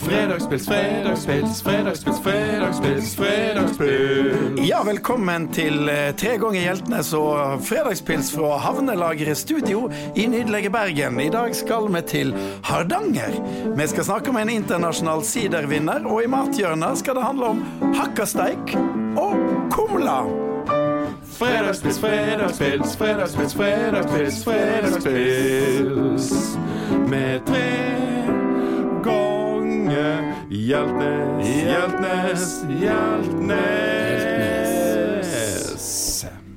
Fredagspils, fredagspils, fredagspils, fredagspils, fredagspils. Ja, velkommen til eh, Tre ganger Hjeltnes og fredagspils fra Havnelageret studio i nydelige Bergen. I dag skal vi til Hardanger. Vi skal snakke med en internasjonal sidervinner, og i mathjørnet skal det handle om hakkasteik og kumla. Fredagspils, fredagspils, fredagspils, fredagspils, fredagspils. Med tre Hjeltnes, Hjeltnes, Hjeltnes.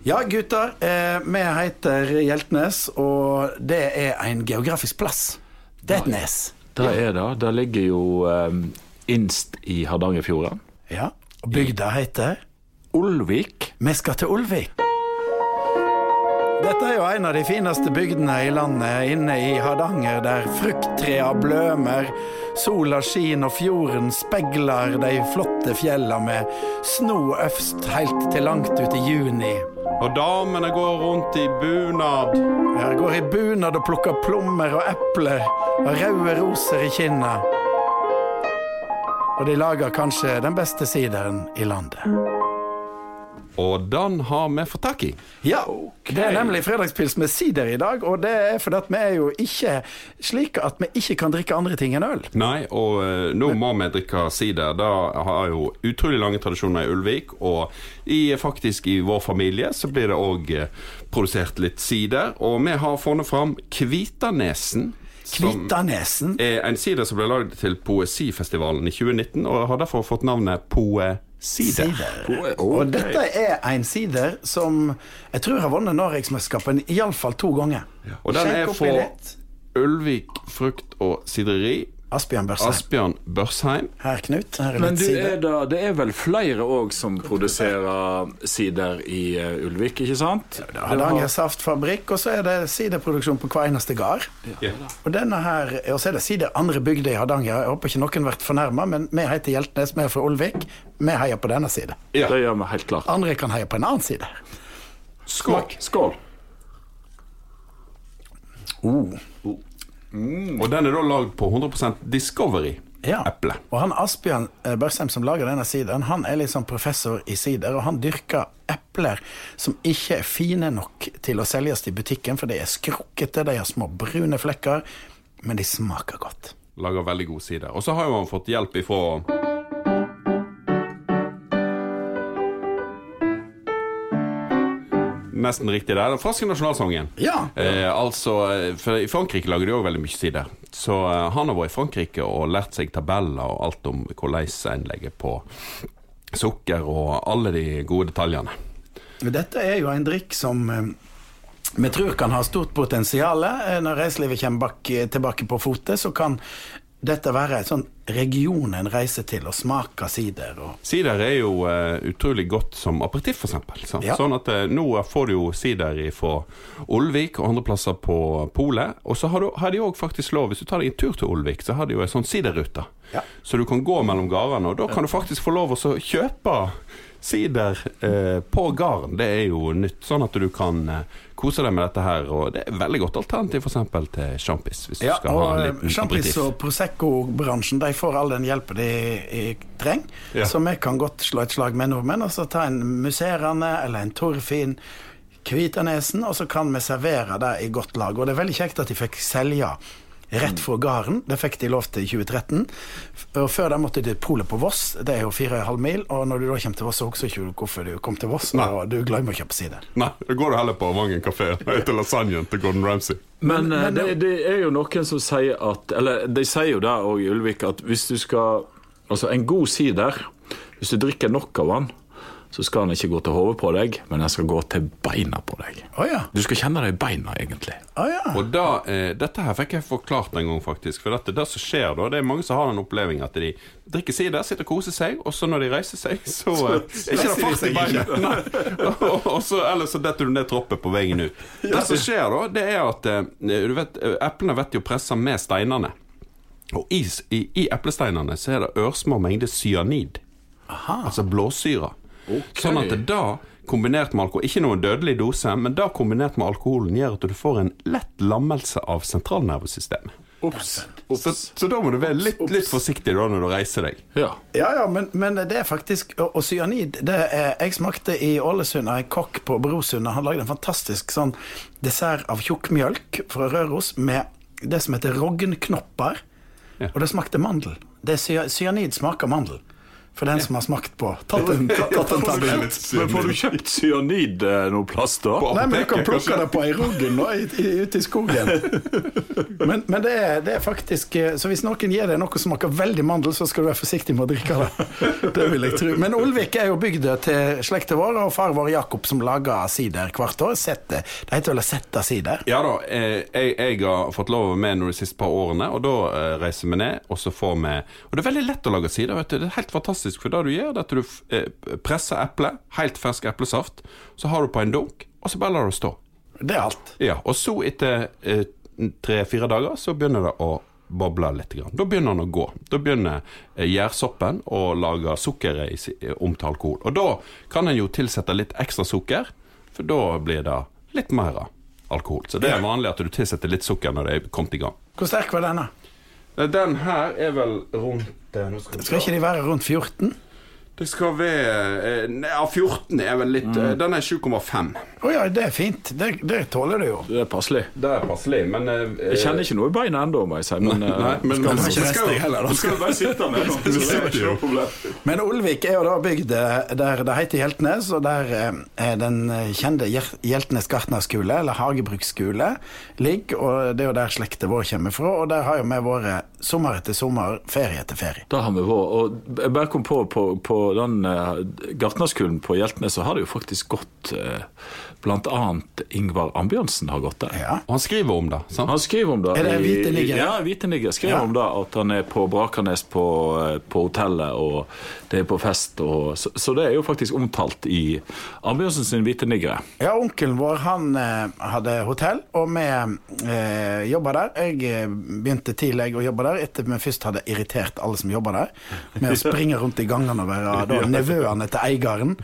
Ja, gutter. Eh, vi heter Hjeltnes, og det er en geografisk plass. Det er et nes. Det er det. Det ligger jo um, innst i Hardangerfjorden. Ja, og bygda heter Olvik. Vi skal til Olvik. Dette er jo en av de fineste bygdene i landet, inne i Hardanger, der frukttrea blømer, sola skin og fjorden speiler de flotte fjella med sno øvst helt til langt ut i juni. Og damene går rundt i bunad. Ja, går i bunad og plukker plommer og epler og røde roser i kinna. Og de lager kanskje den beste sideren i landet. Og den har vi fått tak i. Ja, det er nemlig fredagspils med sider i dag, og det er fordi at vi er jo ikke slik at vi ikke kan drikke andre ting enn øl. Nei, og uh, nå må vi drikke sider. Det har jo utrolig lange tradisjoner i Ulvik. Og i, faktisk i vår familie så blir det òg produsert litt sider. Og vi har funnet fram Kvitanesen. Kvitanesen? Er en sider som ble lagd til Poesifestivalen i 2019, og har derfor fått navnet Poesider. Sider. Og dette er en sider som jeg tror har vunnet Norgesmesterskapet iallfall to ganger. Og den er for. Ulvik frukt- og sideri. Asbjørn Børsheim. Asbjørn Børsheim. Her, Knut. Her er Men litt sider. er det, det er vel flere òg som produserer sider i uh, Ulvik, ikke sant? Hardanger Saftfabrikk, og så er det siderproduksjon på hver eneste gard. Ja. Og denne her, og så er det sider andre bygder i Hardanger. Jeg håper ikke noen blir fornærma, men vi heter Hjeltnes, vi er fra Ulvik. Vi heier på denne side. Ja. Det gjør vi helt klart. Andre kan heie på en annen side. Skål. Skål. Oh. Og den er da lagd på 100% Discovery. Ja. Og han Asbjørn eh, Børsheim som lager denne sideren, han er liksom professor i sider, og han dyrker epler som ikke er fine nok til å selges i butikken, for de er skrukkete, de har små brune flekker, men de smaker godt. Lager veldig god sider. Og så har jo han fått hjelp ifra Nesten riktig der. Den franske nasjonalsangen. Ja. Eh, altså, eh, for I Frankrike lager de òg veldig mye sider. Så eh, han har vært i Frankrike og lært seg tabeller og alt om hvordan en legger på sukker og alle de gode detaljene. Dette er jo en drikk som eh, vi tror kan ha stort potensial. Eh, Når reiselivet kommer bak, tilbake på fote, så kan dette være en sånn region en reiser til og smaker sider. Og Sider er jo uh, utrolig godt som aperitiff, for eksempel. Ja. Sånn at uh, nå får du jo sider fra Olvik og andre plasser på polet. Og så har, du, har de òg faktisk lov, hvis du tar deg en tur til Olvik, så har de jo en sånn siderrute. Ja. Så du kan gå mellom gårdene, og da kan du faktisk få lov å kjøpe sider eh, på gården. Det er jo nytt, sånn at du kan eh, kose deg med dette her. Og det er et veldig godt alternativ f.eks. til sjampis, hvis Ja, du skal ha en og liten Champis og Prosecco-bransjen De får all den hjelpen de, de trenger. Ja. Så vi kan godt slå et slag med nordmenn og så ta en musserende eller en torfin Kvitanesen, og så kan vi servere det i godt lag. Og det er veldig kjekt at de fikk selge rett fra gården. Det fikk de lov til i 2013. Og før da måtte de til polet på Voss. Det er jo 4,5 mil. Og når du da kommer til Voss, så husker ikke du hvorfor du kom til Voss. Nei. Og du glemmer å kjøpe sider. Nei, da går du heller på Vangen kafé og spiser lasagnen til Gordon Ramsay. Men, men, men det, det- det er jo noen som sier at Eller de sier jo det òg i Ulvik, at hvis du skal Altså, en god sider Hvis du drikker nok av den, så skal den ikke gå til hodet på deg, men den skal gå til beina på deg. Oh, ja. Du skal kjenne det i beina, egentlig. Oh, ja. Og da, eh, Dette her fikk jeg forklart en gang, faktisk. For dette, det som skjer da, det er mange som har den oppleving at de drikker sider, sitter og koser seg, og så når de reiser seg, så, eh, er ikke det fart i beinet. Og, og så, eller så detter du ned troppet på veien ut. Det som skjer da, det er at eh, du vet, eh, eplene vet jo pressa med steinene. Og i, i, i eplesteinene så er det ørsmå mengder cyanid. Altså blåsyre. Sånn at det da, kombinert med alkohol Ikke noen dødelig dose, men da kombinert med alkoholen gjør at du får en lett lammelse av sentralnervesystemet. Obs. Så, så da må du være litt, litt forsiktig da når du reiser deg. Ja. Ja, ja, men, men det er faktisk Og, og cyanid det er, Jeg smakte i Ålesund av en kokk på Brosund. Han lagde en fantastisk sånn dessert av tjukkmjølk fra Røros med det som heter rognknopper. Ja. Og det smakte mandel. Det er Cyanid smaker mandel. For den som har smakt på. Tatt en, tatt en tablett. Men får du kjøpt cyanid eh, noe plass, da? Nei, men du kan plukke det på ei ruggen nå, ute i skogen. Men, men det, er, det er faktisk eh, Så hvis noen gir deg noe som smaker veldig mandel, så skal du være forsiktig med å drikke det. Det vil jeg tro. Men Olvik er jo bygda til slekta vår, og far vår Jakob som lager sider hvert år. Sette, det heter vel å sette sider. Ja da, eh, jeg, jeg har fått lov å være med nå de siste par årene, og da reiser vi ned, og så får vi Og det er veldig lett å lage sider, vet du. Det er helt fantastisk, for det du gjør, det at du eh, presser eple, helt fersk eplesaft, så har du på en dunk, og så bare lar du stå. Det er alt. Ja, og så etter eh, tre-fire dager så begynner det å boble litt. Grann. Da begynner den å gå. Da begynner eh, gjærsoppen å lage sukkeret i, om til alkohol. Og da kan en jo tilsette litt ekstra sukker, for da blir det litt mer alkohol. Så det er vanlig at du tilsetter litt sukker når det er kommet i gang. Hvor sterk var denne? Eh, Den her er vel rundt eh, skal Skal ikke de være rundt 14? Det skal være eh, Ja, 14 er vel litt mm. Den er 7,5. Å ja, det er fint. Det, det tåler du jo. Det er passelig. Det er passelig, men eh, Jeg kjenner ikke noe i beina ennå, må jeg si. Men, eh, Nei, men, men, Skal ikke skal, heller, da. skal bare sitte med nå. det er ikke noe problem. Men Olvik er jo da bygd eh, der det heter Hjeltnes, og der eh, er den eh, kjente Hjeltnes gartnerskole, eller hagebruksskole, ligger. Og det er jo der slekta vår kommer fra, og der har jo vi vært sommer etter sommer, ferie etter ferie. Da har vi vært. Og jeg bare kom på på, på den eh, gartnerskolen på Hjeltnes, så har det jo faktisk gått Bl.a. Blant annet Ingvar Ambjørnsen har gått der. Ja. Og han skriver om det. sant? Han skriver om det. Er det i- Hvite Nigger? Ja, Hvite Nigger skriver Ja. om det. At han er på Brakernes på, eh, på hotellet, og det er på fest. Og, så, så det er jo faktisk omtalt i Ambjørnsen sin Hvite Niggere. Ja, onkelen vår han eh, hadde hotell, og vi eh, jobba der. Jeg eh, begynte tidlig å jobbe der etter at vi først hadde irritert alle som jobba der, med å springe rundt i gangene og være da, nevøene til eieren.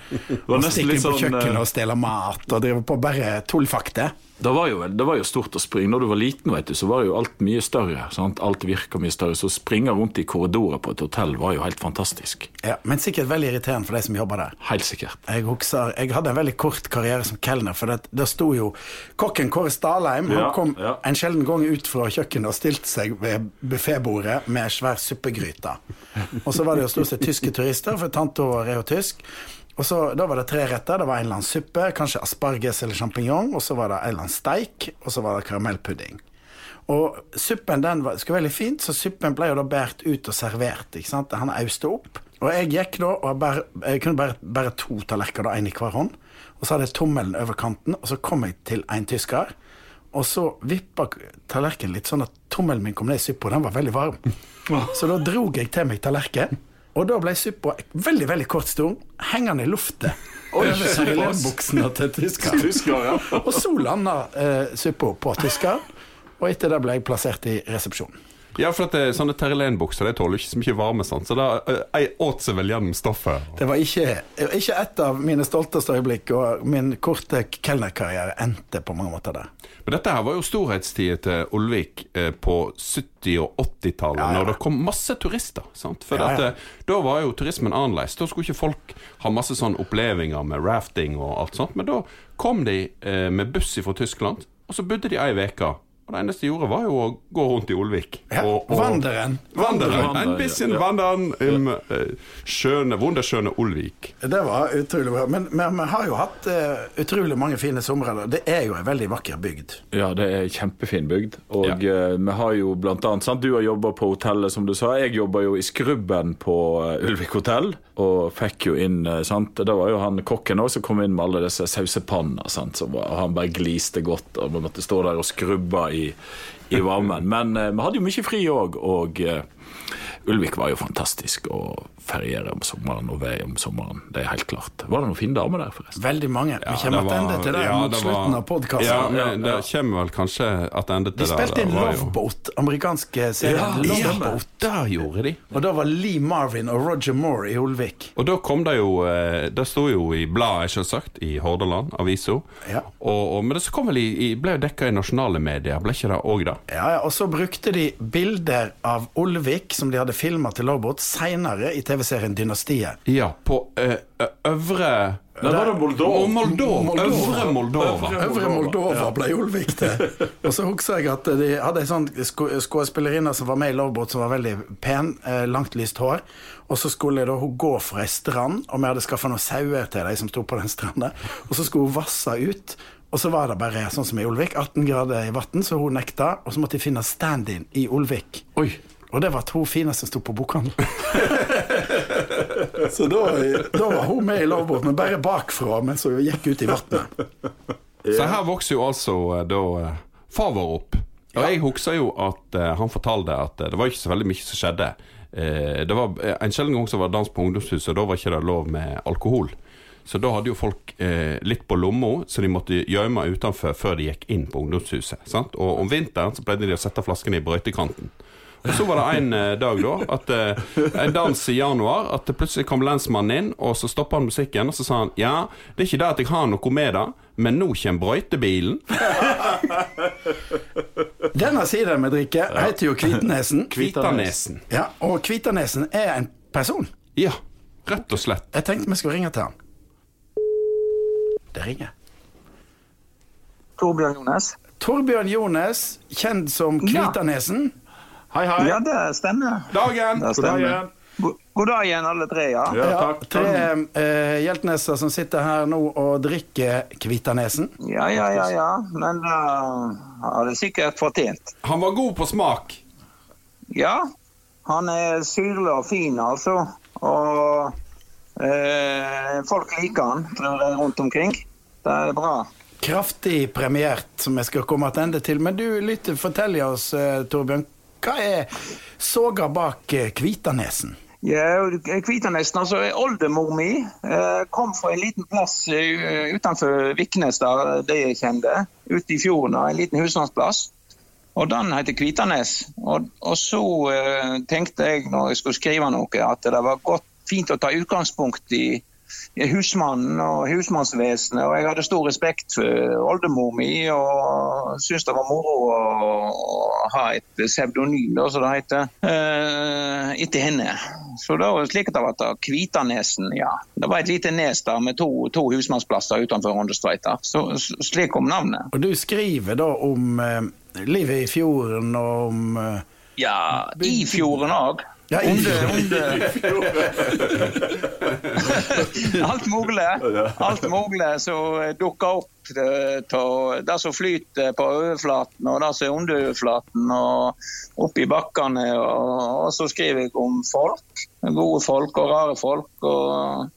Og stikker på sånn, kjøkkenet eh, og stjeler mat og driver på bare tullfakte. Det var, jo, det var jo stort å springe. Når du var liten, vet du, så var jo alt mye større. Sant? Alt virka mye større. Så å springe rundt i korridorer på et hotell var jo helt fantastisk. Ja, men sikkert veldig irriterende for de som jobber der. Helt sikkert. Jeg, husker, jeg hadde en veldig kort karriere som kelner, for det, der sto jo kokken Kåre Stalheim. Han Ja, kom ja. en sjelden gang ut fra kjøkkenet og stilte seg ved buffébordet med svær suppegryte. Og så var det jo stort sett tyske turister, for tante vår er jo tysk. Og så, Da var det tre retter. Det var en eller annen suppe, kanskje asparges eller sjampinjong. Og så var det en eller annen steik, og så var det karamellpudding. Og suppen den var, skulle veldig fint, så suppen ble jo da båret ut og servert. ikke sant? Han auste opp. Og jeg gikk da og bare, jeg kunne bare, bare to tallerkener, én i hver hånd. Og så hadde jeg tommelen over kanten, og så kom jeg til en tysker. Og så vippa tallerkenen litt sånn at tommelen min kom ned i suppa, og den var veldig varm. Så da drog jeg til meg tallerken, og da ble suppa veldig veldig kort stund, hengende i luftet over seilbuksene til tyskeren. Tysker, ja. Og så landa eh, suppa på tyskeren, og etter det ble jeg plassert i resepsjonen. Ja, for at det, sånne terrelenbukser det tåler ikke så mye varme, sånn. så da eh, åt seg vel gjennom stoffet. Det var ikke, ikke et av mine stolteste øyeblikk, og min korte kelnerkarriere endte på mange måter der. Men dette her var jo storhetstida til Olvik eh, på 70- og 80-tallet, Ja, ja. når det kom masse turister. Sant? For Ja, dette, eh, da var jo turismen annerledes. Da skulle ikke folk ha masse sånn opplevelser med rafting og alt sånt, men da kom de eh, med buss fra Tyskland, og så bodde de ei uke. Og det eneste jeg gjorde, var jo å gå rundt i Olvik. Ja, og, og, Vanderen. Vanderen. Vanderen, En bisschen ja. vanderen im eh, skjønne, wunderskjønne Olvik. Det var utrolig bra. Men men vi har jo hatt uh, utrolig mange fine somre. Det er jo en veldig vakker bygd. Ja, det er en kjempefin bygd. Og Ja. uh, vi har jo blant annet sant? Du har jobba på hotellet, som du sa. Jeg jobba jo i skrubben på Ulvik hotell, og fikk jo inn sant? Det var jo han kokken også som kom inn med alle disse sausepannene. sant? Så han bare gliste godt, og vi måtte stå der og skrubbe i, i varmen. Men eh, vi hadde jo mye fri òg, og eh, Ulvik var jo fantastisk. Og feriere om sommeren og vei om sommeren. Det er helt klart. Var det noen fine damer der, forresten? Veldig mange. Vi Ja, kommer det var- tilbake til det ja, mot det slutten var- av podkasten. Ja, ja, det kommer vel kanskje tilbake De til det. De spilte inn Loveboat, amerikanske serien Ja, Loveboat. Der gjorde de. Og da var Lee Marvin og Roger Moore i Olvik. Og da kom det jo eh, Det sto jo i bladet, selvsagt, i Hordaland, avisa. Ja. Og, og, men det så kom vel i, i, ble jo dekka i nasjonale medier, ble ikke det òg da? Ja, ja, Og så brukte de bilder av Olvik som de hadde filma til Loveboat, seinere i TV-serien Dynastiet. Ja, på eh, øvre Det var det Moldova. Moldova. Øvre Moldova. Øvre Moldova ble Olvik til. Og så husker jeg at de hadde ei sånn skuespillerinne som var med i Lovebåt, som var veldig pen, eh, langt lyst hår. Og så skulle da hun gå fra ei strand, og vi hadde skaffa noen sauer til de som sto på den stranda. Og så skulle hun vasse ut. Og så var det bare sånn som i Olvik, 18 grader i vann, så hun nekta. Og så måtte de finne stand-in i Olvik. Oi. Og det var to fine som sto på bokhandelen. så da, da var hun med i lovbåten, bare bakfra mens hun gikk ut i vannet. Så her vokser jo altså eh, da eh, far vår opp. Og jeg husker jo at uh, han fortalte at uh, det var ikke så veldig mye som skjedde. Uh, det var En sjelden gang så var det dans på ungdomshuset, og da var ikke det lov med alkohol. Så da hadde jo folk eh, litt på lomma, så de måtte gjemme utenfor før de gikk inn på ungdomshuset. Sant? Og om vinteren så pleide de å sette flaskene i brøytekanten. Og så var det en eh, dag da, at eh, en dans i januar, at det plutselig kom lensmannen inn, og så stoppa han musikken, og så sa han ja, det er ikke det at jeg har noe med det, men nå kommer brøytebilen. Denne siden vi drikker, heter jo Kvitanesen. Kvitanesen. Ja, og Kvitanesen er en person. Ja, rett og slett. Jeg tenkte vi skulle ringe til han. Det ringer. Torbjørn Jones. Torbjørn Jones, kjent som Ja. Kvitanesen. Hei, hei. Ja, det stemmer. Dagen! Det God dag stemmer. igjen. God, dag igjen, alle tre. ja. Ja, Ja, takk. tre eh, hjeltneser som sitter her nå og drikker Kvitanesen. Ja, ja, ja, ja. Men uh, har det sikkert fortjent. Han var god på smak. Ja, han er syrlig og fin, altså. Og uh, folk liker han, tror jeg, rundt omkring. Det er bra. Kraftig premiert, som jeg skal komme tilbake til. Men du, litt, fortell oss, eh, Torbjørn. Hva er soga bak eh, Kvitanesen? Ja, Kvitanesen, altså Oldemor mi eh, kom fra en liten plass eh, utenfor Viknes, der det jeg kjente. Ute i fjorden, en liten husmannsplass. Og den heter Kvitanes. Og, og så uh, tenkte jeg når jeg skulle skrive noe, at det var godt, fint å ta utgangspunkt i husmannen og husmannsvesenet. Og jeg hadde stor respekt for oldemor mi og syntes det var moro å, ha et pseudonym, som det heter, eh, etter henne. Så da var det slik at det var Kvitanesen, ja. Det var et lite nes der med to, to husmannsplasser utenfor Rondestveita. Så slik kom navnet. Og du skriver da om eh, livet i fjorden og om eh, Ja, i fjorden òg. Ja, i Under, under. Alt mulig. Alt mulig som dukker opp av det som flyter på overflaten og det som er under overflaten og oppi bakkene. Og, og så skriver jeg om folk. Gode folk og rare folk. og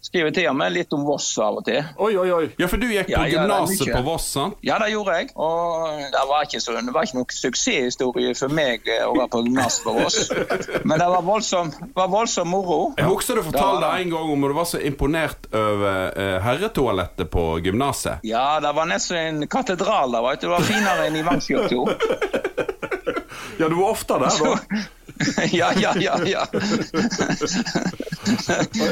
Skriver til og med litt om Voss av og til. Oi, oi, oi. Ja, for du gikk på Ja, gymnaset ja, på Voss, sant? Ja, det gjorde jeg. Og det var ikke, så, det var ikke noen suksesshistorie for meg eh, å være på gymnas på Voss. Men det var voldsomt var voldsom moro. Jeg husker du fortalte var en gang om at du var så imponert over eh, herretoalettet på gymnaset. Ja, det var nesten en katedral der, vet du. Det var finere enn i Vangsfjordto. Ja, du var ofte der, da. ja, ja, ja, ja.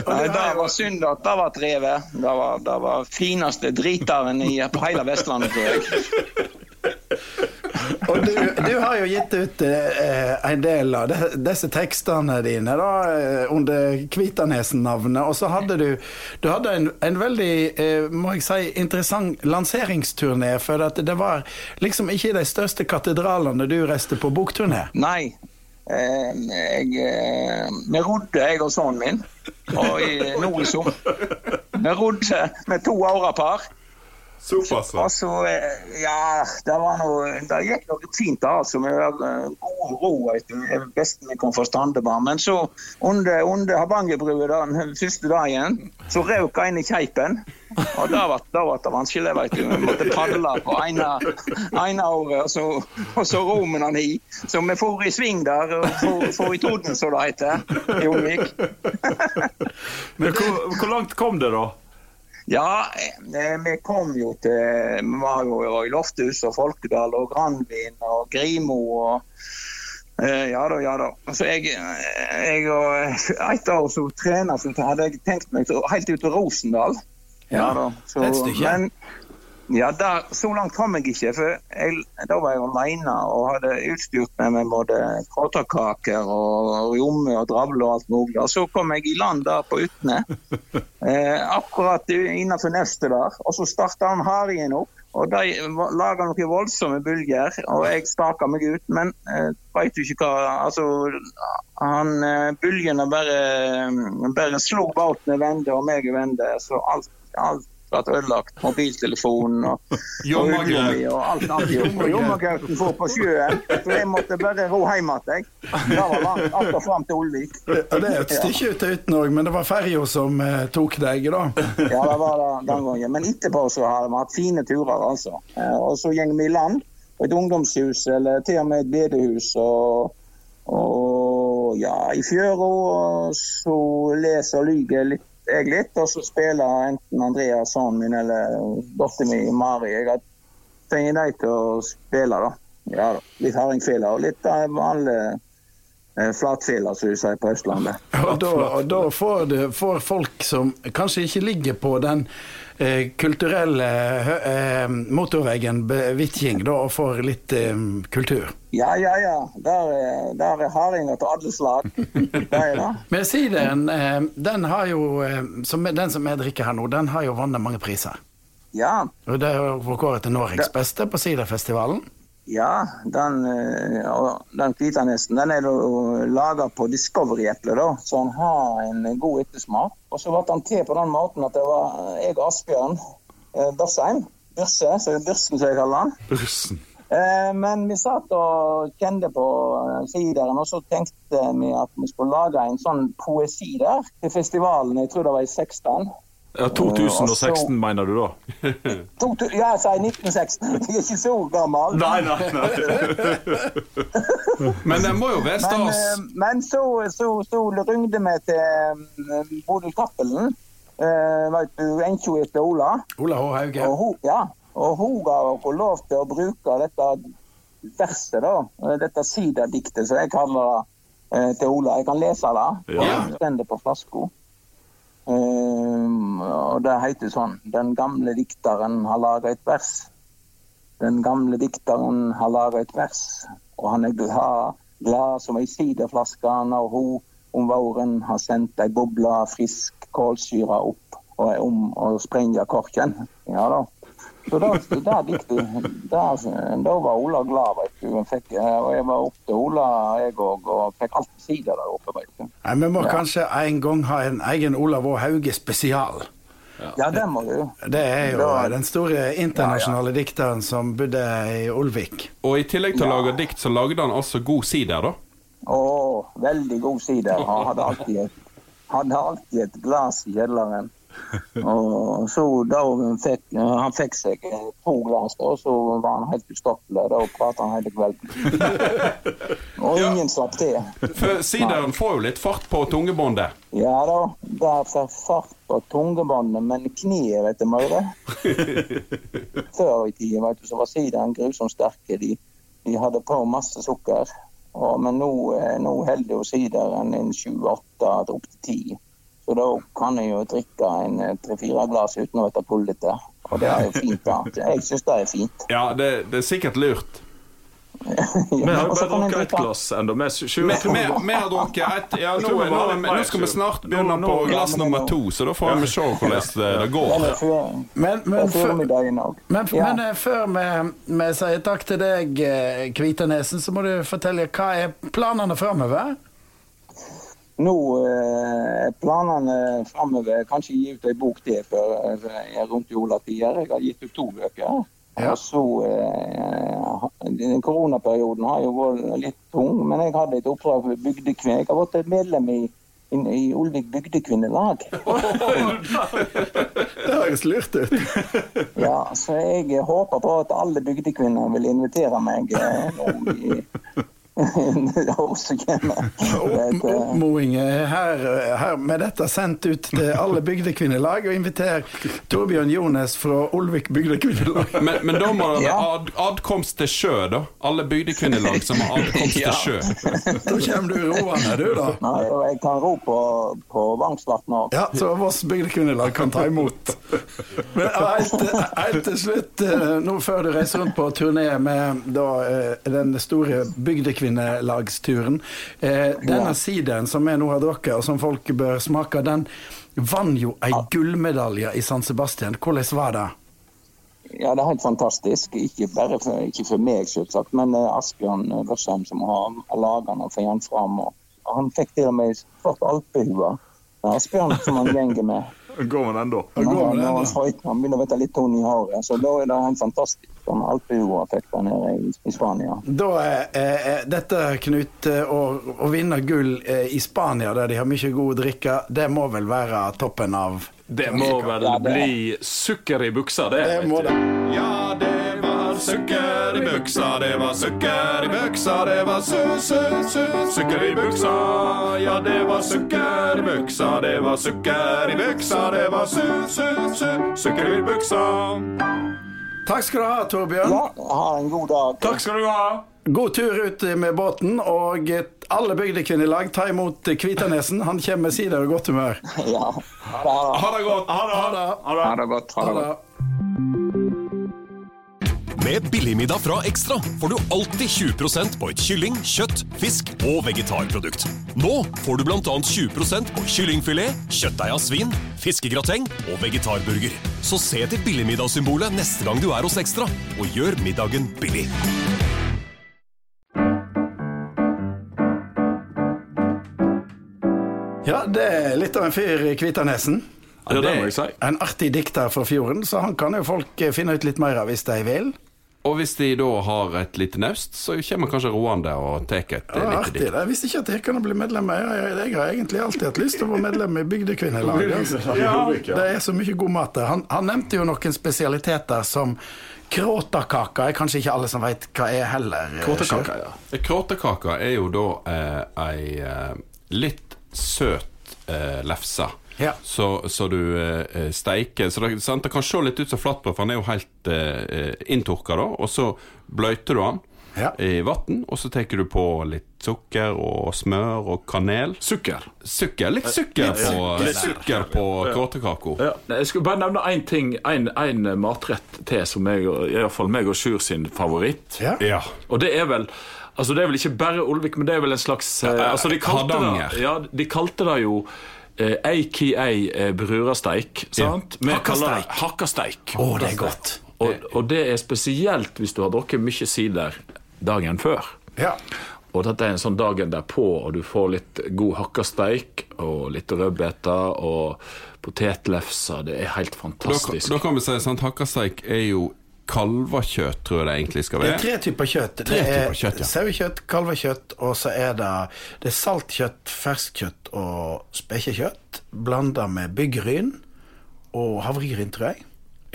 Nei, det var synd at det var drevet. Det var, det var fineste dritaren i, på hele Vestlandet, tror jeg. Og du, du har jo gitt ut eh, en del av de, disse tekstene dine da, eh, under Kvitanesen-navnet. Og så hadde du, du hadde en, en veldig eh, må jeg si, interessant lanseringsturné. For det var liksom ikke de største katedralene du reiste på bokturné. Nei. Eh, jeg, eh, vi rodde, jeg og sønnen min, og i, nå i sommer. Vi rodde med to årapar. Såpass, Og så, eh, ja, det var noe Det gikk noe fint, da, altså. Vi hadde god ro, etter best vi kom forstande Standebar. Men så, under, under Hardangerbrua den første dagen, så røk en i keipen. Og da ble da ble det vanskelig, veit du. Vi måtte padle på ene, ene året, og så, og så romen han i. Så vi for i sving der, og for, for i Toden, som det heter, i Olvik. Men hvor, hvor langt kom det, da? Ja, eh, vi kom jo til Vi var jo i Lofthus og Folkedal og Granvin og Grimo og eh, ja da, ja da. Så jeg, jeg og Et år som trener så hadde jeg tenkt meg helt ut til Rosendal. Ja da. Så, Et stykke. Men ja, der, så langt kom jeg ikke. For jeg, da var jeg alene og hadde utstyrt meg med både kråtakaker og rjomme og dravle og alt mulig. Og så kom jeg i land der på Utne, eh, akkurat innenfor nestet der. Og så starta han harien opp. Og de laga noen voldsomme bølger, og jeg staka meg ut. Men eh, veit du ikke hva Altså, han eh, bølgene bare, bare slo båten i vende, og meg i vende. Så alt, alt ble ødelagt. Mobiltelefonen og og og alt annet. Jommagrauten for på sjøen, så jeg måtte bare ro hjem igjen. Det var langt, alt og fram til Olvik. Ja, det er et stykke ut til Uten òg, men det var ferja som eh, tok deg, da. Ja, det var det den gangen. Men etterpå så har vi hatt fine turer, altså. Eh, Og så går vi i land på et ungdomshus, eller til og med et bedehus. Og, og ja, i fjøra så leser og lyver litt, jeg litt, og så spiller enten Andreas, min, eller datteren min, Mari. Jeg har tenkt dem til å spille, da. Ja. Litt hardingfele og litt av vanlige eh, flatfele, som de sier på Østlandet. Og da, og da får, du, får folk som kanskje ikke ligger på den eh, kulturelle eh, motorveien Hvitjing, da, og får litt eh, kultur. Ja, ja, ja. Der, er- der er hardinger til alle slag. Men sideren, eh, den har jo, eh, som, den som jeg drikker her nå, den har jo vunnet mange priser. Ja, Og det er jo vært kåret til Norges beste på siderfestivalen. Ja den, eh, den hvitanesen den er laga på Discovery-eple, så han har en god ettersmak. Og så ble han til på den måten at det var jeg og Asbjørn eh, Børsheim, Børse, så Børsen som jeg kaller han. Bussen. Eh, Men vi satt og kjente på eh, sideren, og så tenkte vi at vi skulle lage en sånn poesi der til festivalen. Jeg tror det var i 16. Ja, 2016, mener du da? To, to, ja, jeg sier 1916. Jeg er ikke så gammel. Nei, nei, nei. Men det må jo være Men, stas. Men, men så, så, så ringte vi til um, Bodil Cappelen. Vet enkja etter Ola. Ola H. Hauge. Og hun, ja, og hun ga oss lov til å bruke dette verset, da. eh, Dette siderdiktet, som jeg kaller det, eh, til Ola. Jeg kan lese det. Ja. Det på flaska. Um, og det heter sånn Den gamle dikteren har laga et vers. Den gamle dikteren har laga et vers, og han er glad, glad som ei sideflaske når hun om våren har sendt ei boble frisk kålsyre opp og er om å sprenge korken. Ja da. Så da, det er viktig. da, da var Ola glad, vet du. Fikk, og jeg var opp til Ola, jeg òg, og fikk alltid sider der oppe, vet du. Nei, Vi må kanskje en gang ha en egen Olav Å. Hauge spesial. Ja, det må du. Det er jo Da- den store internasjonale dikteren som bodde i Olvik. Og i tillegg til å lage dikt, så lagde han også god sider, da. Å, veldig god sider. Han hadde alltid et, hadde alltid et glass i kjelleren. Og så da fikk, han fikk seg to glass, og så var han helt ustoppelig. Da pratet han hele kvelden. Og ingen slapp til. For sideren får jo litt fart på tungebåndet. Ja da, der får fart på tungebåndet, men kneet, vet du, Maure. Før i tida var sideren grusomt sterke. De, de hadde på masse sukker. Og, men nå, eh, nå holder jo sideren en sju-åtte opp til ti. Så da kan jeg jo drikke en eh, tre-fire glass uten å bli pullete. Og det er jo fint, da. Jeg syns det er fint. Ja, det, det er sikkert lurt. Vi har jo bare drukket ett glass ennå. Vi har drukket ett Ja, nå, nå, nå skal vi snart begynne på glass nummer to, så da får vi se hvordan det, går. Men, men, før, men, men eh, før vi, vi sier takk til deg, eh, Kvitanesen, så må du fortelle hva er planene framover? Nå eh, er planene framover kanskje gi ut ei bok til før eh, rundt juletider. Jeg har gitt ut to bøker. Ja. Og så eh, den Koronaperioden har jo vært litt tung, men jeg hadde et oppdrag for bygdekvinne. Jeg har vært medlem i i, i Olvik bygdekvinnelag. Det høres lurt ut. Ja, så jeg håper på at alle bygdekvinner vil invitere meg eh, nå i kommer. Det, eh, her, her med dette sendt ut til alle bygdekvinnelag, og inviter Torbjørn Jones fra Olvik bygdekvinnelag. Men, men da må det være ad, adkomst til sjø, da. Alle bygdekvinnelag som har adkomst Ja. til sjø. Da kommer du roende, du, da. Nei, og jeg kan ro på, på Vangsvatn òg. Ja, så Voss bygdekvinnelag kan ta imot. Men helt, helt til slutt, eh, nå før du reiser rundt på turné med da, eh, den store bygdekvinnelagsturen eh, Denne sideren som vi nå har drukket, og som folk bør smake, den vant jo ei gullmedalje i San Sebastian. Hvordan var det? Ja, det er helt fantastisk. Ikke bare for, ikke for meg, selvsagt, men eh, Asbjørn Børsheim som har laga den og fått den fram. Og han fikk til og med svart alpehue. Asbjørn som han gjenger med. Går med den, da? går Når den, han begynner å bli litt tung i håret. Så da er det helt fantastisk. som alpehua fikk der nede i, i Spania. Da er eh, dette, Knut, eh, å, å vinne gull eh, i Spania, der de har mye god drikke, det må vel være toppen av Det må vel Ja, det- bli sukker i buksa, det. Det må det. Ja, det sukker i buksa, det var sukker i buksa, det var su, su, su, sukker i buksa. Ja, det var sukker i buksa, det var sukker i buksa, det var su, su, su, sukker i buksa. Takk skal du ha, Torbjørn. Ja, ha en god dag. Takk skal du ha. God tur ut med båten, og alle bygdekvinnelag, ta imot Kvitanesen. Han kommer med sider og godt humør. Ja. Ha det. Ha det godt. Ha det. Ha det godt. Ha det godt. Med Billigmiddag fra Ekstra får du alltid 20% på et kylling, kjøtt, fisk og vegetarprodukt. Nå får du bl.a. 20% på kyllingfilet, kjøttdeig av svin, fiskegrateng og vegetarburger. Så se til billigmiddagssymbolet neste gang du er hos Ekstra, og gjør middagen billig. Ja, det er litt av en fyr, i Kvitanesen. Ja, det må jeg si. En artig dikter fra fjorden, så han kan jo folk finne ut litt mer av hvis de vil. Og hvis de da har et lite naust, så kommer kanskje roende og tar et ja, eh, lite artig. dikt. Jeg visste ikke at jeg kunne bli medlem. Jeg, jeg, jeg har egentlig alltid hatt lyst til å være medlem i Bygdekvinnelaget. Altså. Ja, det er så mye god mat der. Han, han nevnte jo noen spesialiteter som Kråtakaka Er kanskje ikke alle som veit hva er heller. Kråtakaka, ja. Kråtakaka er jo da eh, ei eh, litt søt eh, lefse. Ja. Så, så du eh, steiker Så det, sant? det kan se litt ut som flatbrød, for han er jo helt eh, inntørka, da. Og så bløyter du han Ja. i vann, og så tar du på litt sukker og smør og kanel. Sukker. Sukker, Litt sukker på, Litt sukker på kråtekaka. Ja. Jeg skulle bare nevne én ting, en matrett til som jeg, iallfall i hvert fall meg og Sjur sin favoritt. Ja. Ja. Og det er vel Altså Det er vel ikke bare Olvik, men det er vel en slags eh, altså de kalte Hardanger. det, ja, de kalte det jo eh, aka eh, brurasteik. Sant? Vi kaller det Hakkasteik. Å, det er godt. Og, og det er spesielt hvis du har drukket mye sider dagen før. Ja. Og dette er en sånn dagen derpå, og du får litt god hakkasteik og litt rødbeter og potetlefser. Det er helt Da, fantastisk. da kan vi si sant, hakkasteik er jo kalvekjøtt, tror jeg det egentlig skal være. Det er tre typer kjøtt. Tre det er kjøtt, ja. sauekjøtt, kalvekjøtt, og så er det, det er saltkjøtt, ferskkjøtt og spekekjøtt blanda med byggryn og havregryn, tror jeg.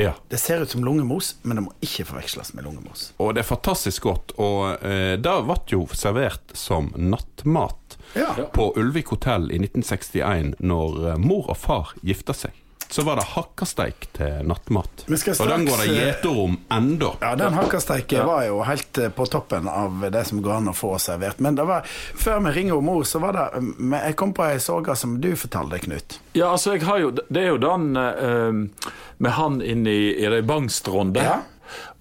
Ja. Det ser ut som lungemos, men det må ikke forveksles med lungemos. Og det er fantastisk godt. Og eh, det ble jo servert som nattmat Ja. på Ulvik hotell i 1961, når eh, mor og far gifta seg. Så var det hakkasteik til nattmat. Straks, og den går det eh, gjeterom enda. Ja, den hakkasteiken var jo helt eh, på toppen av det som går an å få servert. Men det var, før vi ringer om mor, så var det Jeg kom på ei saga som du fortalte, Knut. Ja, altså, jeg har jo Det er jo den uh, med han inne i, i de Bangstronde. Ja.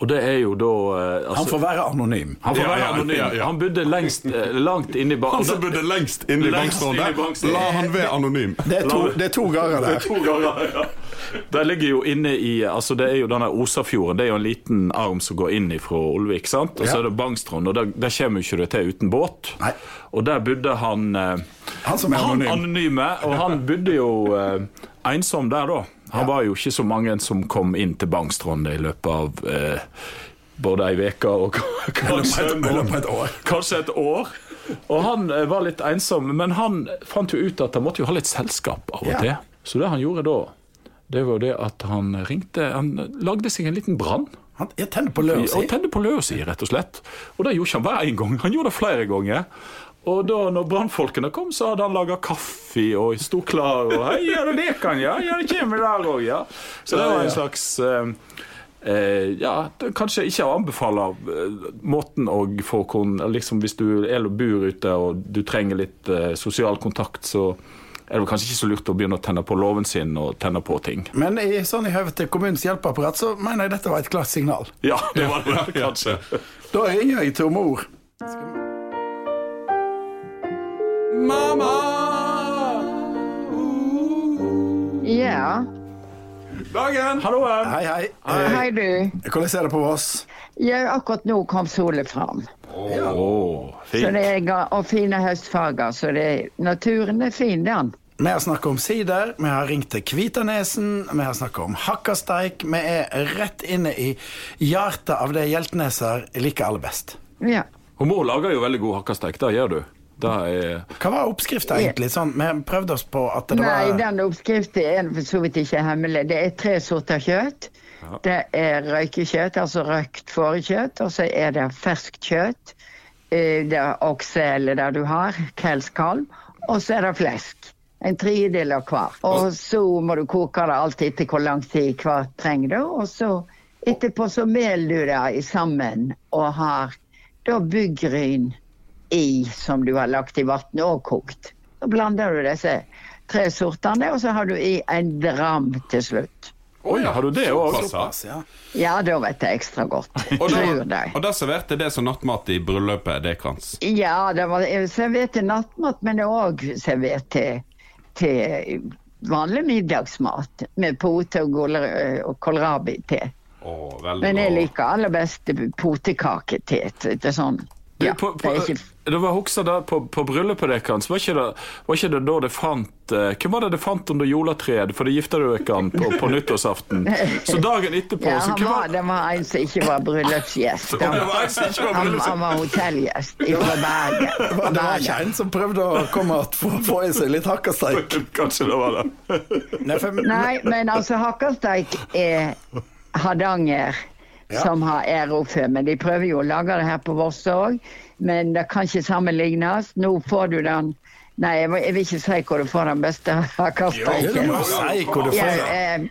Og det er jo da eh, altså, Han får være anonym. han får Ja, være ja, anonym. ja, ja. Han bodde lengst, eh, langt inne i Han som bodde lengst inne i bankstående, la han være anonym. Det er to, det er to ganger Det er der. to ganger, ja. Det ligger jo inne i Altså det er jo denne Osafjorden. Det er jo en liten arm som går inn fra Olvik. sant? Og så Ja. er det Bangstrand, og der, der kommer jo ikke du til uten båt. Nei. Og der bodde han eh, Han som er anonym. anonyme, og han bodde jo eh, ensom der, da. Han var jo ikke så mange som kom inn til Bangstrand i løpet av eh, både ei uke og kanskje, Mellom et år. kanskje et år. Og han eh, var litt ensom, men han fant jo ut at han måtte jo ha litt selskap av og til. Så det han gjorde da, det var det at han ringte Han lagde seg en liten brann. Han tenner på løa si. tente på løa si, rett og slett. Og det gjorde ikke han bare en gang, han gjorde det flere ganger. Og da når brannfolkene kom, så hadde han laga kaffe og sto klar. Og 'Hei, ja, det kan ja. Ja, det kommer der òg, ja'. Så det var en slags eh, eh, Ja, det, kanskje ikke å anbefale eh, måten å få kon... Liksom hvis du er og bor ute og du trenger litt eh, sosial kontakt, så er det kanskje ikke så lurt å begynne å tenne på låven sin og tenne på ting. Men i, sånn i høve til kommunens hjelpeapparat så mener jeg dette var et klart signal. Ja, det var det kanskje. Da ringer jeg til mor. Ja. Dagen! Halloen! Hei, hei. Hei, du. Eh, Hvordan er det på Voss? Ja, akkurat nå kom solen fram. Oh, Så fint. det er, og fine høstfarger. Så det, naturen er fin, den. Vi har snakket om sider, vi har ringt til Kvitanesen, vi har snakket om hakkasteik. Vi er rett inne i hjertet av det hjeltneser liker aller best. Ja. Og mor lager jo veldig god hakkasteik. Det gjør du. Det er Hva var oppskrifta egentlig? Sånn, vi prøvde oss på at det Nei, var den oppskriften er for så vidt ikke hemmelig. Det er tre sorter kjøtt. Det er røykekjøtt, altså røkt fårekjøtt, og så er det ferskt kjøtt. Eh, Det er okse eller det du har, kveldskalv, og så er det flesk. En tredjedel av hver. Og så må du koke det alltid etter hvor lang tid hver trenger du, og så etterpå så meler du det sammen og har da byggryn i som du har lagt i vannet og kokt. Så blander du disse tre sortene, og så har du i en dram til slutt. Oi, har du det òg? Ja. Ja. Ja, da vet jeg ekstra godt. Og da, og da serverte det som nattmat i bryllupet Dekrans. Ja, det var servert til nattmat, men det er òg servert til, til vanlig middagsmat. Med pote og, kål- og kålrabi til. Å, Men jeg liker aller best potekake til. Det er sånn Du, ja, på, på, det er ikke det var hoksa der på, på bryllupet deres. Var ikke det, var ikke det da det fant uh, Hvem var det det fant under juletreet? For det gifta du dere på, på nyttårsaften. Så dagen etterpå ja, så hvem var, det var en som ikke var bryllupsgjest. Han, Han, han var hotellgjest fra Bergen. Det var, det var ikke en som prøvde å komme og få, få i seg litt hakkasteik. Kanskje det var det. Nei, men altså hakkasteik er Hardanger som har for, men de prøver jo å lage det her på Voss òg. Men det kan ikke sammenlignes. Nå får du den Nei, jeg, må- jeg vil ikke si hvor du får den beste må si hvor du får det. eh,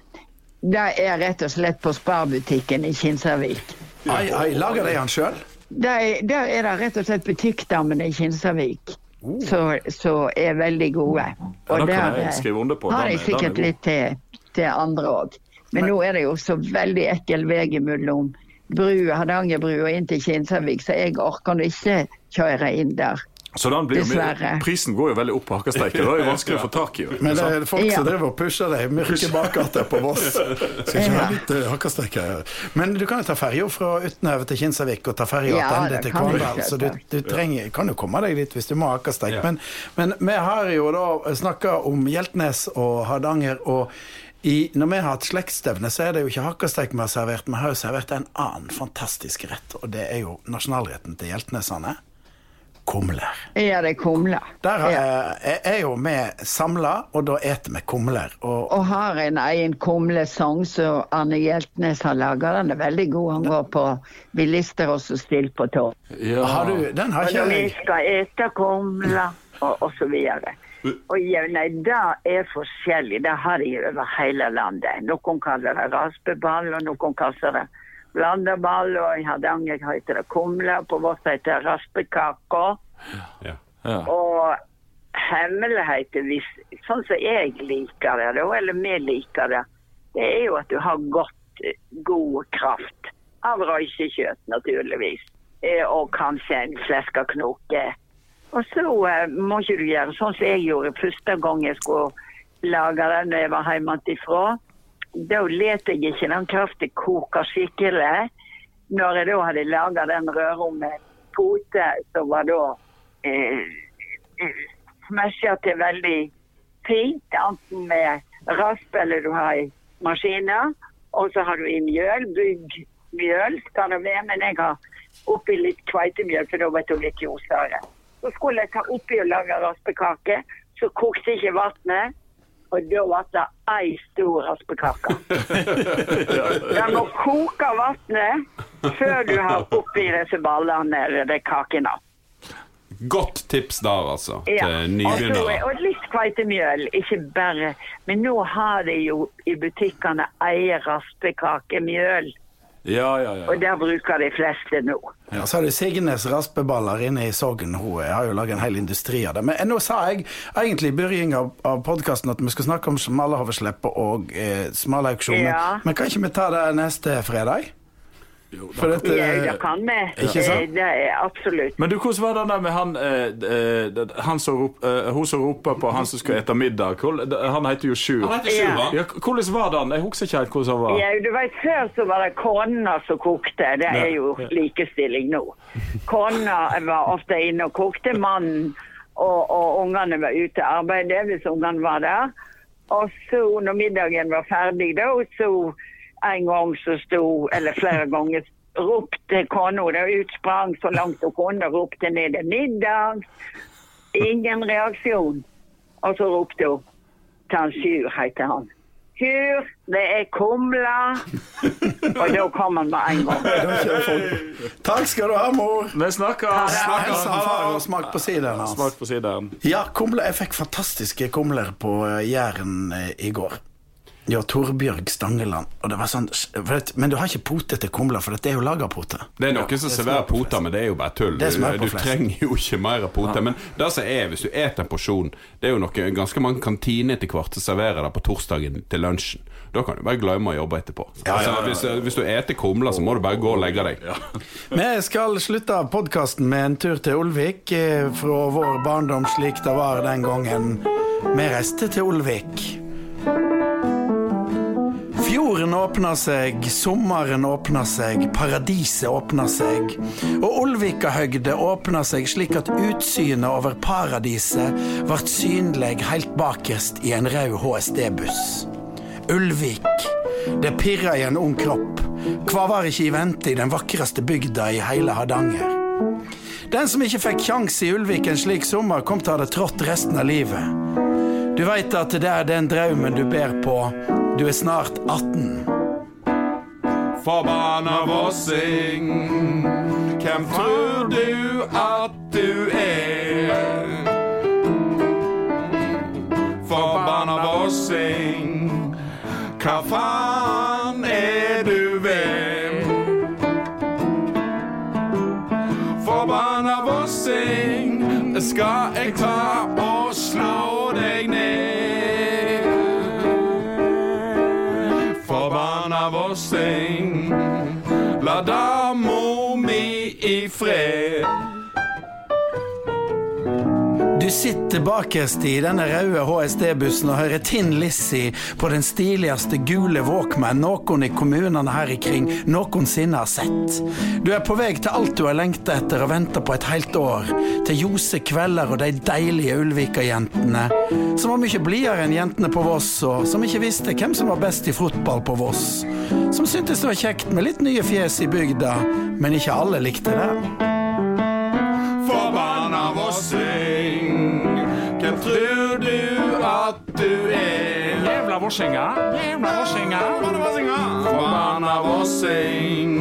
det er rett og slett på Sparbutikken i Kinsarvik. Ai, ai, lager de han sjøl? Der, der er det rett og slett butikkdamene i Kinsarvik som som er veldig gode. Ja, da kan der, eh, har de er- den er sikkert litt til, til andre òg. Men, nå er det jo så veldig ekkel vei mellom brua, Hardangerbrua og inn til Kinsarvik, så jeg orker nå ikke kjøre inn der. Så den blir Dessverre. prisen går jo veldig opp på hakkasteiken. Det er jo vanskelig å få tak i. Men det er folk som driver og pusher deg mørke bakgater på Voss. Skal ikke ha litt uh, her. Men du kan jo ta ferja fra Utnøve til Kinsarvik og ta ferja tilbake til Kvandal. Så du, du trenger, kan jo komme deg dit hvis du må ha hakkasteik. Ja. Men, men vi har jo da snakka om Hjeltnes og Hardanger. og i, når vi har hatt slektsstevne, så er det jo ikke hakkasteik vi har servert. Vi har jo servert en annen fantastisk rett, og det er jo nasjonalretten til hjeltnesene. Kumler. Ja, det er kumler. Der Ja. er, er jo vi samla, og da eter vi kumler. Og, Og har en egen kumlesang som Arne Hjeltnes har laga. Den er veldig god. Han går på Vi lister oss stiller på tå. Ja. har du, den har Og ikke når vi skal ete kumler, og, og så videre. Og ja, nei, det er forskjellig. Det har de over hele landet. Noen kaller det raspeball, og noen kaller det blandeball. Og i Hardanger heter det og på vårt heter det raspekake. Ja. Ja. Og hemmeligheten, sånn som jeg liker det, eller vi liker det, det er jo at du har godt, god kraft av røysekjøtt, naturligvis. Eh, Og kanskje en fleskeknoke. Og så eh, må ikke du gjøre sånn som jeg gjorde første gang jeg skulle lage den når jeg var hjemmefra. Da let jeg ikke den kraften koke skikkelig. Når jeg da hadde laga den røra med pote, som var da eh, smasha til veldig fint, enten med rasp eller du har i maskiner. Og så har du i mjøl, byggmjøl skal det være, men jeg har oppi litt kveitemjøl, for da vet du litt ljusere. Så skulle jeg ta oppi og lage raspekake. Så kokte ikke vannet. Og da ble det ei stor raspekake. Du må koke vannet før du har oppi disse ballene eller de kakene. Godt tips der, altså. Ja. Til Og, og litt kveitemjøl, ikke bare. Men nå har de jo i butikkene eie raspekakemjøl. Ja, ja, ja. Og der bruker de fleste nå. Ja, så har du Signes raspeballer inne i Sogn. Hun har jo laget en hel industri av det. Men nå sa jeg egentlig i begynnelsen av, av podkasten at vi skal snakke om smalahove og eh, smalauksjon. Ja. Men kan ikke vi ta det neste fredag? For dette, Ja, det kan vi. Ikke sant? Eh, Det er absolutt. Men du, hvordan var det der med han, eh, eh, han som rop, eh, hun som roper på han som skal ete middag? Han heter jo Sjur. Han heter Sjur, han. Ja, hvordan var den? Jeg husker ikke helt hvordan han var. Ja, du vet, Før så var det kona som kokte. Det er jo likestilling nå. Kona var ofte inne og kokte. Mannen og, og ungene var ute og arbeidet hvis ungene var der. Og så, når middagen var ferdig, da, så en gang så sto, eller flere ganger, ropte kona da utsprang så langt hun kunne, ropte ned 'middag'. Ingen reaksjon. Og så ropte hun Tansjur heter han. Sjur, det er kumle. Og da kom han med en gang. Takk skal du ha, mor! Vi snakkes! Hils han far og smak på sideren hans. Smak på sideren. Ja, kumle. Jeg fikk fantastiske kumler på eh, Jæren eh, i går. Ja, Torbjørg Stangeland. Og det var sånn, det, men du har ikke pote til kumler, for det er jo laga pote. Det er noen som serverer poter, men det er jo bare tull. Du, du trenger jo ikke mer poter. Men det som er, hvis du eter en porsjon Det er jo noe, ganske mange kantiner etter hvert som serverer det på torsdagen til lunsjen. Da kan du bare glemme å jobbe etterpå. Altså, hvis, hvis du eter kumler, så må du bare gå og legge deg. Vi skal slutte podkasten med en tur til Olvik eh, fra vår barndom slik det var den gangen vi reiste til Olvik. Fjorden åpna seg, sommeren åpna seg, paradiset åpna seg. Og Olvikahøgde åpna seg slik at utsynet over paradiset ble synlig helt bakerst i en rød HSD-buss. Ulvik. Det pirra i en ung kropp. Hva var ikke i vente i den vakreste bygda i hele Hardanger? Den som ikke fikk kjangs i Ulvik en slik sommer, kom til å ha det trått resten av livet. Du veit at det er den drømmen du ber på. Du er snart 18. Forbanna vossing, hvem tror du at du er? Forbanna vossing, hva faen er du ved? Forbanna vossing, skal jeg ta og slå Forbanna vossing, la dama mi i fred. Du sitter bakerst i denne røde HSD-bussen og hører Tinn Lissi på den stiligste gule Walkman noen i kommunene her ikring noensinne har sett. Du er på vei til alt du har lengta etter og venta på et helt år. Til ljose kvelder og de deilige Ulvika-jentene. Som var mye blidere enn jentene på Voss, og som ikke visste hvem som var best i fotball på Voss. Som syntes det var kjekt med litt nye fjes i bygda, men ikke alle likte det. Tror du at du er? Jævla vossinga. Jævla vorsinger. Forbanna vossing,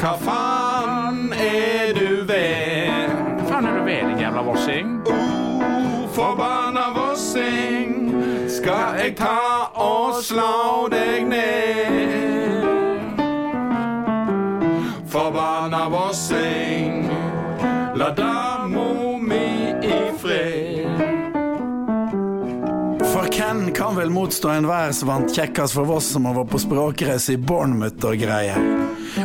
hva faen er du ved? Faen er du ved, din jævla vorsing? Forbanna vossing, skal jeg ta og slå deg ned? Forbanna vossing, la dama vel motstå enhver som vant kjekkast for Voss som har var på språkreise i Bournemouth og greier?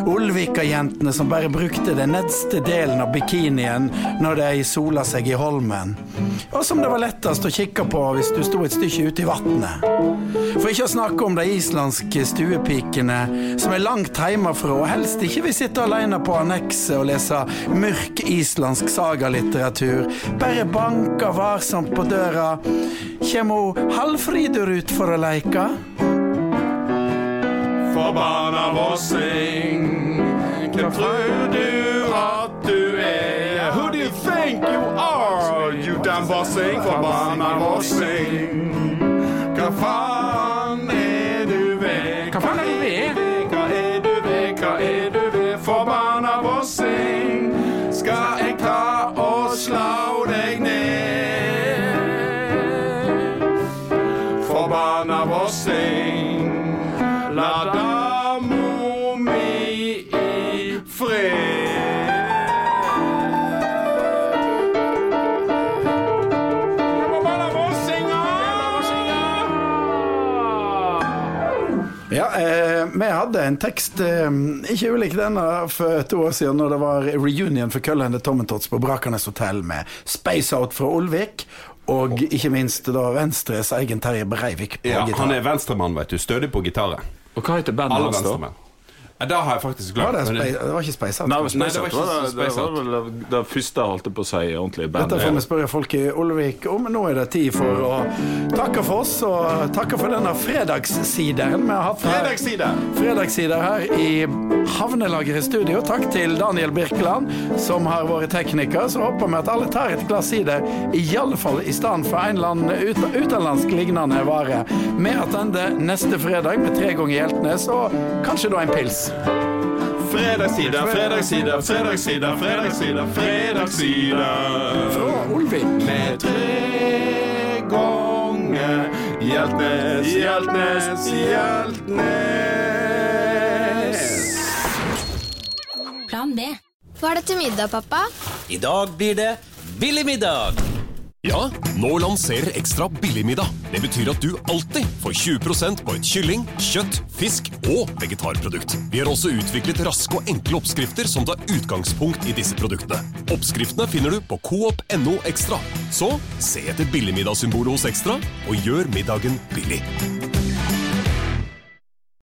Olvika-jentene som bare brukte den nedste delen av bikinien når de sola seg i Holmen. Og som det var lettest å kikke på hvis du sto et stykke ute i vatnet. For ikke å snakke om de islandske stuepikene som er langt hjemmefra og helst ikke vil sitte alene på annekset og lese mørk islandsk sagalitteratur. Bare banker varsomt på døra. Kjem ho Hallfridur ut for å leike? Forbanna vossing, Who do you think you are? You damn bossing, for vossing. bossing. faen? Hadde en tekst eh, ikke ulik denne for to år siden, når det var reunion for Køllende Tommentots på Brakernes hotell med Space Out fra Olvik. Og ikke minst da Venstres egen Terje Breivik på Ja, gitar. han er venstremann, vet du. Stødig på gitaret. Og hva heter bandet hans, da? Ja, Det har jeg faktisk Var glemt. det, men det- det var ikke Space Out? Nei, kanskje? Nei, det var Space Out ikke var det, det var vel det første, holdt på å si, ordentlige bandet. Dette får vi spørre folk i Olvik om. Nå er det tid for å takke for oss, og takke for denne fredagssideren vi har hatt her. Fredagsside! Fredagssider her i Havnelager i studio. Takk til Daniel Birkeland, som har vært tekniker. Så håper vi at alle tar et glass sider, i alle fall i stedet for en eller annen ut utenlandsk lignende vare. Vi attender neste fredag med tre ganger Hjeltnes, og kanskje da en pils. Fredagsside, fredagssida, fredagssida, fredagssida, fredagssida. Fra Olvik. Med tre ganger Hjeltnes, Hjeltnes, Hjeltnes. Plan B. Hva er det til middag, pappa? I dag blir det billig middag. Ja, nå lanserer Ekstra billigmiddag. Det betyr at du alltid får 20% på et kylling, kjøtt, fisk og vegetarprodukt. Vi har også utviklet raske og enkle oppskrifter som tar utgangspunkt i disse produktene. Oppskriftene finner du på coop.no ekstra. Så se etter billigmiddagssymbolet hos Ekstra, og gjør middagen billig.